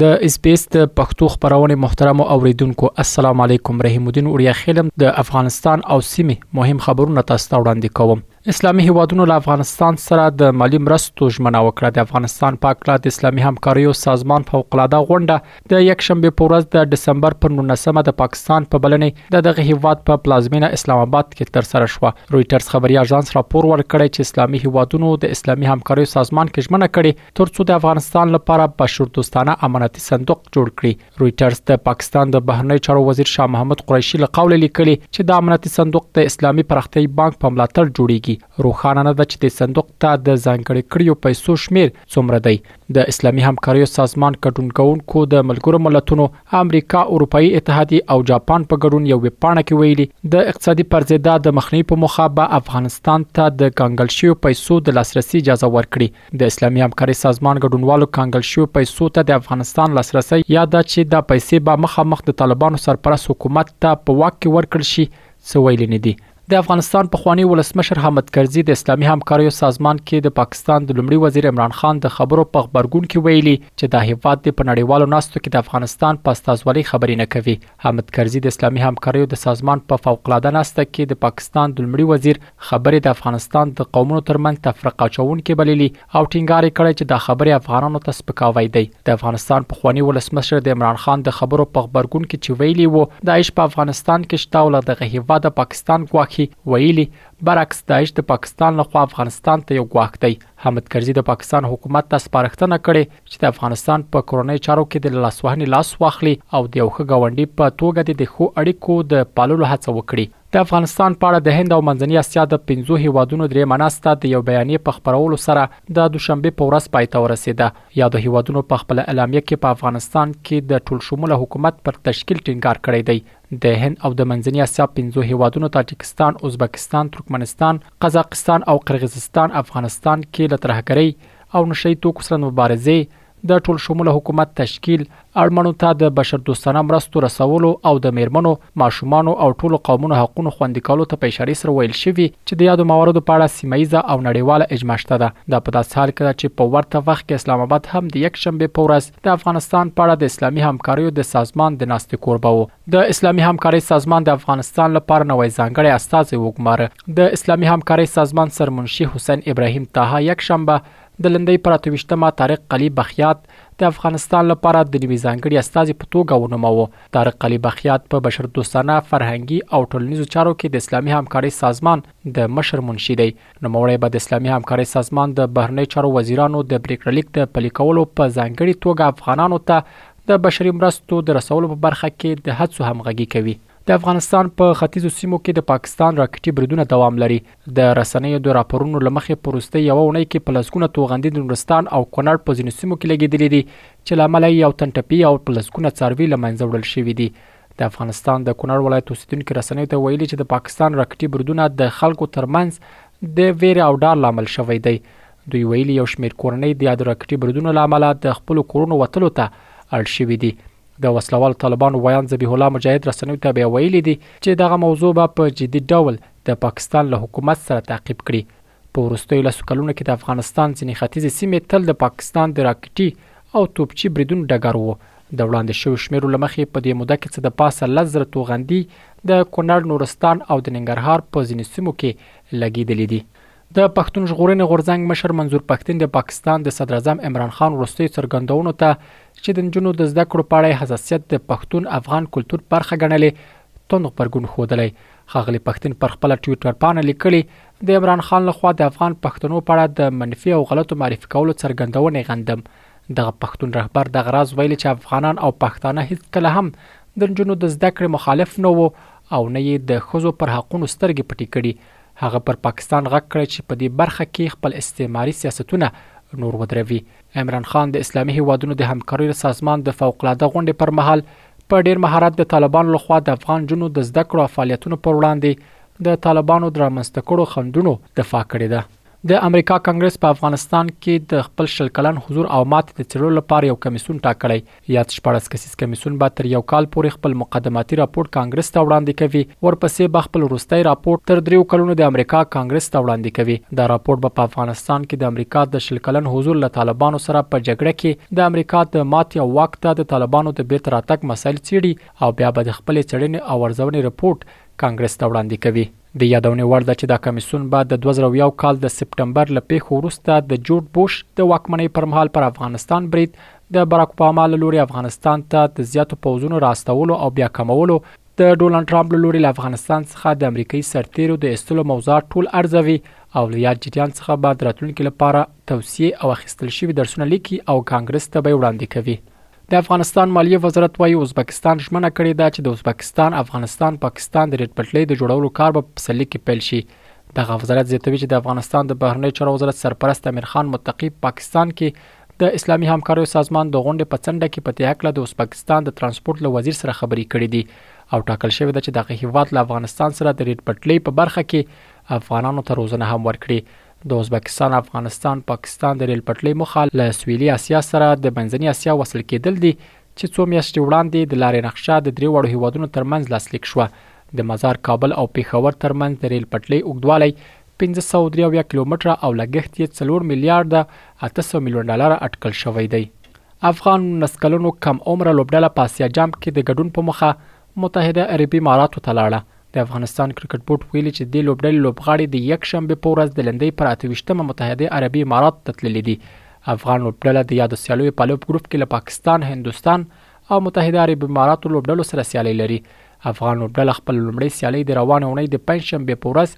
د اس بي اس د پښتو خبرونه محترم اوریدونکو السلام علیکم رحیم الدین اوریا خیلم د افغانستان او سیمه مهم خبرونه تاسو ته وړاندې کوم اسلامي هیوادونو له افغانستان سره د مالی مرستو ژمنه وکړه د افغانستان په اړه د اسلامي همکاریو سازمان فوق العاده غونډه د یک شنبه په ورځ د دسمبر پر 19مه د پاکستان په بلنې د دغه هیواد په پلازمینه اسلام آباد کې تر سره شو رويټرز خبري اژانس راپور ورکړی چې اسلامي هیوادونو د اسلامي همکاریو سازمان کې ژمنه کړې ترڅو د افغانستان لپاره بشردوستانه امنیتي صندوق جوړ کړي رويټرز د پاکستان د بهرنی چارو وزیر شاه محمود قریشي له قوله لیکلي چې د امنیتي صندوق د اسلامي پراختیايي بانک په ملاتړ جوړیږي روښانه نه ده چې د صندوق ته د ځانګړي کړیو پیسو شمیر څومره دی د اسلامي همکاریو سازمان کډونګونکو د ملګرو ملتونو امریکا اروپאי اتحادیه او جاپان په ګډون یو ویب پاڼه کې ویلي د اقتصادي پرځېدا د مخنیوي په مخه به افغانستان ته د ګنګل شوی پیسو د لاسرسي اجازه ورکړي د اسلامي همکارۍ سازمان ګډونوالو کنګل شویو پیسو ته د افغانستان لاسرسی یا دا چې دا پیسې به مخامخ د طالبانو سرپرست حکومت ته په واک کې ورکړل شي، څه ویلي نه دي. د افغانستان پخوانی ولسمشر حامد کرزي د اسلامي همکاریو سازمان کې د پاکستان د لومړي وزیر عمران خان د خبرو په غبرګون کې ویلي چې دا هېواد دې په نړیوالو ناستو کې د افغانستان په استازولۍ خبرې نه کوي حامد کرزي د اسلامي همکاریو د سازمان په فوق العاده ناسته کې د پاکستان د لومړي وزیر خبرې د افغانستان د قومونو ترمنځ تفرقه اچوونکې بللي او ټینګار یې کړی چې دا خبرې افغانانو ته سپکاوی دی د افغانستان پخواني ولسمشر د عمران خان د خبرو په غبرګون کې چې ویلي وو داعش په افغانستان کې شته او له دغه هیواده پاکستان ګواښي ویلي برعکس داعش د پاکستان لخوا افغانستان ته یو ګواښ دی حامد کرزي د پاکستان حکومت ته سپارښتنه کړې چې د افغانستان په کورنۍ چارو کې د لاسوهنې لاس واخلي او د یو ښه ګاونډي په توګه د ښو اړیکو د پاللو هڅه وکړي د افغانستان په اړه د هند او منځنۍ اسیا د پنځو هیوادونو درې مناسته د یو بیانیې په خبرولو سره د دوشنبه په ورځ پای ته ورسیده یا د هیوادونو په خپل اعلامیه کې په افغانستان کې د ټول شموله حکومت پر تشکیل ټینګار کړی دی د هند او د منځنۍ اسیا پنځو هیوادونو تاجکستان ازبکستان ترکمنستان قزاقستان او قرغیزستان افغانستان کې د ترهګرۍ او نشه يي توکو سره د مبارزې، د ټولشموله حکومت تشکیل، اړمنو ته د بشردوستانه مرستو رسولو او د مېرمنو، ماشومانو او ټولو قومونو حقونو خوندي کولو ته په اشارې سره ویل شوي چې د یادو مواردو په اړه سیمه ییزه او نړیواله اجماع شته ده. دا په داسې حال کې ده چې په ورته وخت کې اسلام اباد هم د یکشنبې په ورځ د افغانستان په اړه د اسلامي همکاریو د سازمان د ناستې کوربه و. د اسلامي همکارۍ سازمان د افغانستان لپاره نوی ځانګړی استازی وګماره د اسلامي همکارۍ سازمان سرمنشي حسین ابراهیم طه یک شنبه د لندۍ پر اتویشتمه طارق قلی بخیات د افغانستان لپاره د نوي ځانګړي استازي په توګه ونوموه طارق قلی بخیات په بشر دوستانه فرهنګي او ټولنیزو چارو کې د اسلامي همکارۍ سازمان د مشر منشي دی نوموړی به د اسلامي همکارۍ سازمان د بهرنۍ چارو وزیرانو د پریکړه لیک د پلي کولو په ځانګړي توګه افغانانو ته د بشري مرستو د رسولو په برخه کې د هڅو همغږي کوي. د افغانستان په ختیځو سیمو کې د پاکستان راکټي بریدونه دوام لري. د رسنیو د راپورونو له مخې په وروستۍ یوه اونۍ کې په لسګونه توغندي د نورستان او کونړ په ځینو سیمو کې لګېدلي دي چې له امله یې یو تن ټپي او په لسګونه څاروي له منځه وړل شوي دي. د افغانستان د کونړ ولایت اوسیدونکي رسنیو ته ویلي چې د پاکستان راکټي بریدونه د خلکو ترمنځ د ویرې او ډار لامل شوی دی. دوی ویلي یو شمیر کورنۍ د یاد راکټي بریدونو له امله د خپل کورونو وتلو ته اړ شوې دي د وسلوالو طالبانو ویاند ذبیح الله مجاهد رسنیو ته بیا ویلي دي چې دغه موضوع به په جدي ډول د پاکستان له حکومت سره تعقیب کړي په وروستیو لسو کلونو کې د افغانستان ځینې ختیځې سیمې تل د پاکستان د راکټي او توپچي بریدونو ډګر وو د وړاندې شوو شمیرو لمخې په دې موده کې څه د پاسه لس زره توغندي د کونړ نورستان او د ننګرهار په ځینې سیمو کې لګیدلې دي د پښتون ژغورنې غورځنګ مشر منظور پښتین د پاکستان د صدراعظم عمران خان وروستیو څرګندونو ته چې د نجونو د زده کړو په اړه حساسیت د پښتون افغان کلتور برخه ګڼلې توند غبرګون ښودلی ښاغلی پښتین پر خپل ټویټر پاڼه لیکلی د عمران خان لخوا د افغان پښتنو په اړه د منفي او غلطو معرفي کولو څرګندونې غندم دغه پښتون رهبر دغه راز ویلي چې افغانان او پښتانه هیڅ کله هم د نجونو د زده کړې مخالف نه وو او نه یې د ښځو پر حقونو سترګې پټې کړي هغه پر پاکستان غږ کړی چې په دې برخه کې خپل استعماري سیاستونه نور ودروي. عمران خان د اسلامي هیوادونو د همکارۍ سازمان د فوق العاده غونډې پر مهال په ډیر مهارت د طالبانو لخوا د افغان جونو د زده کړو او فعالیتونو پر وړاندې د طالبانو د رامنځته کړو خندونو دفاع کړې ده. د امریکا کانګرس په افغانستان کې د خپل شل کلن حضور او ماتې د څېړلو لپاره یو کمیسیون ټاکلی یاد شپاړس کسیز کمیسیون به تر یو کال پورې خپل مقدماتي راپورټ کانګرس ته وړاندې کوي، ورپسې به خپل وروستی راپورټ تر دریو کلونو د امریکا کانګرس ته وړاندې کوي. دا راپورټ به په افغانستان کې د امریکا د شل کلن حضور له طالبانو سره په جګړه کې د امریکا د ماتې او واک ته د طالبانو د بیرته راتګ مسایل څیړي او بیا به د خپلې څیړنې او ارزونې رپورټ کانګرس ته وړاندې کوي. د یادونې وړ ده چې دا کمیسیون به د دوه زره یو کال د سپټمبر له پېښو وروسته د جورج بوش د واکمنۍ پر مهال پر افغانستان برید، د باراک اوباما له لوري افغانستان ته د زیاتو پوځونو را استولو او بیا کمولو، د ډونالډ ټرامپ له لوري له افغانستان څخه د امریکايي سرتېرو د ایستلو موضوعات ټول ارزوي او له یاد جریان څخه به د راتلونکي لپاره توصیې او اخیستل شوي درسونه لیکي او کانګرس ته به یې وړاندې کوي. د افغانستان مالیې وزارت وایي، ازبکستان ژمنه کړې ده چې د ازبکستان، افغانستان، پاکستان د ریلپټلۍ د جوړولو کار به په پسرلي کې پیل شي. دغه وزارت زیاتوي چې د افغانستان د بهرنیو چارو وزارت سرپرست امیرخان متقي په پاکستان کې د اسلامي همکاریو سازمان د غونډې په څنډه کې په دې هکله د ازبکستان د ترانسپورت له وزیر سره خبرې کړې دي او ټاکل شوې ده چې دغه هېواد له افغانستان سره د ریلپټلۍ په برخه کې افغانانو ته روزنه هم ورکړي. د ازبکستان افغانستان پاکستان د ریل پټلۍ موخه له سویلي اسیا سره د منځني اسیا وصل کېدل دي چې څو میاشتې وړاندې د لارې نقشه د درې واړو هیوادونو ترمنځ لاسلیک شوه د مزار کابل او پیښور ترمنځ د ریل پټلۍ اوږدوالی 503 کیلومتره او لګښت یې 4 میلیارډ 800 میلیون ډالر اټکل شوی دی افغان نسکلونو کم عمره لوبډله په اسیا جام کې د ګډون په مخه متحده عربي اماراتو ته لاړه. د افغانستان کرکټ بورډ ویلي چې دې لوبډلې لوبغاړي د یکشنبې په ورځ د لندۍ پر اته ویشتمه متحده عربي اماراتو ته تللي دي. افغان لوبډله د یادو سیالیو په لوب ګروپ کې له پاکستان، هندوستان او متحده عربي اماراتو لوبډلو سره سیالۍ لري. افغان لوبډله خپله لومړۍ سیالۍ د روانې اونۍ د پنجشنبې په ورځ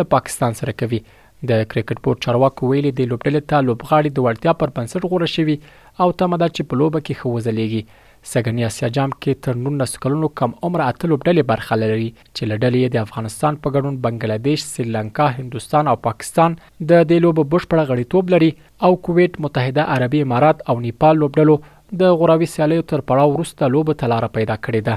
له پاکستان سره کوي. د کرکټ بورډ چارواکو ویلي دې لوبډلې ته لوبغاړي د وړتیا پر بنسټ غوره شوي او تمه ده چې په لوبه کې ښه وځلېږي. سږني اسیا جام کې تر نولس کلونو کم عمره اته لوبډلې برخه لري چې له ډلې یې د افغانستان په ګډون بنګله دیش، سریلانکا، هندوستان او پاکستان د دې لوبو بشپړ غړیتوب لري او کویټ، متحده عربي امارات او نیپال لوبډلو د غوراوي سیالیو تر پړاو وروسته لوبو ته لاره پیدا کړې ده.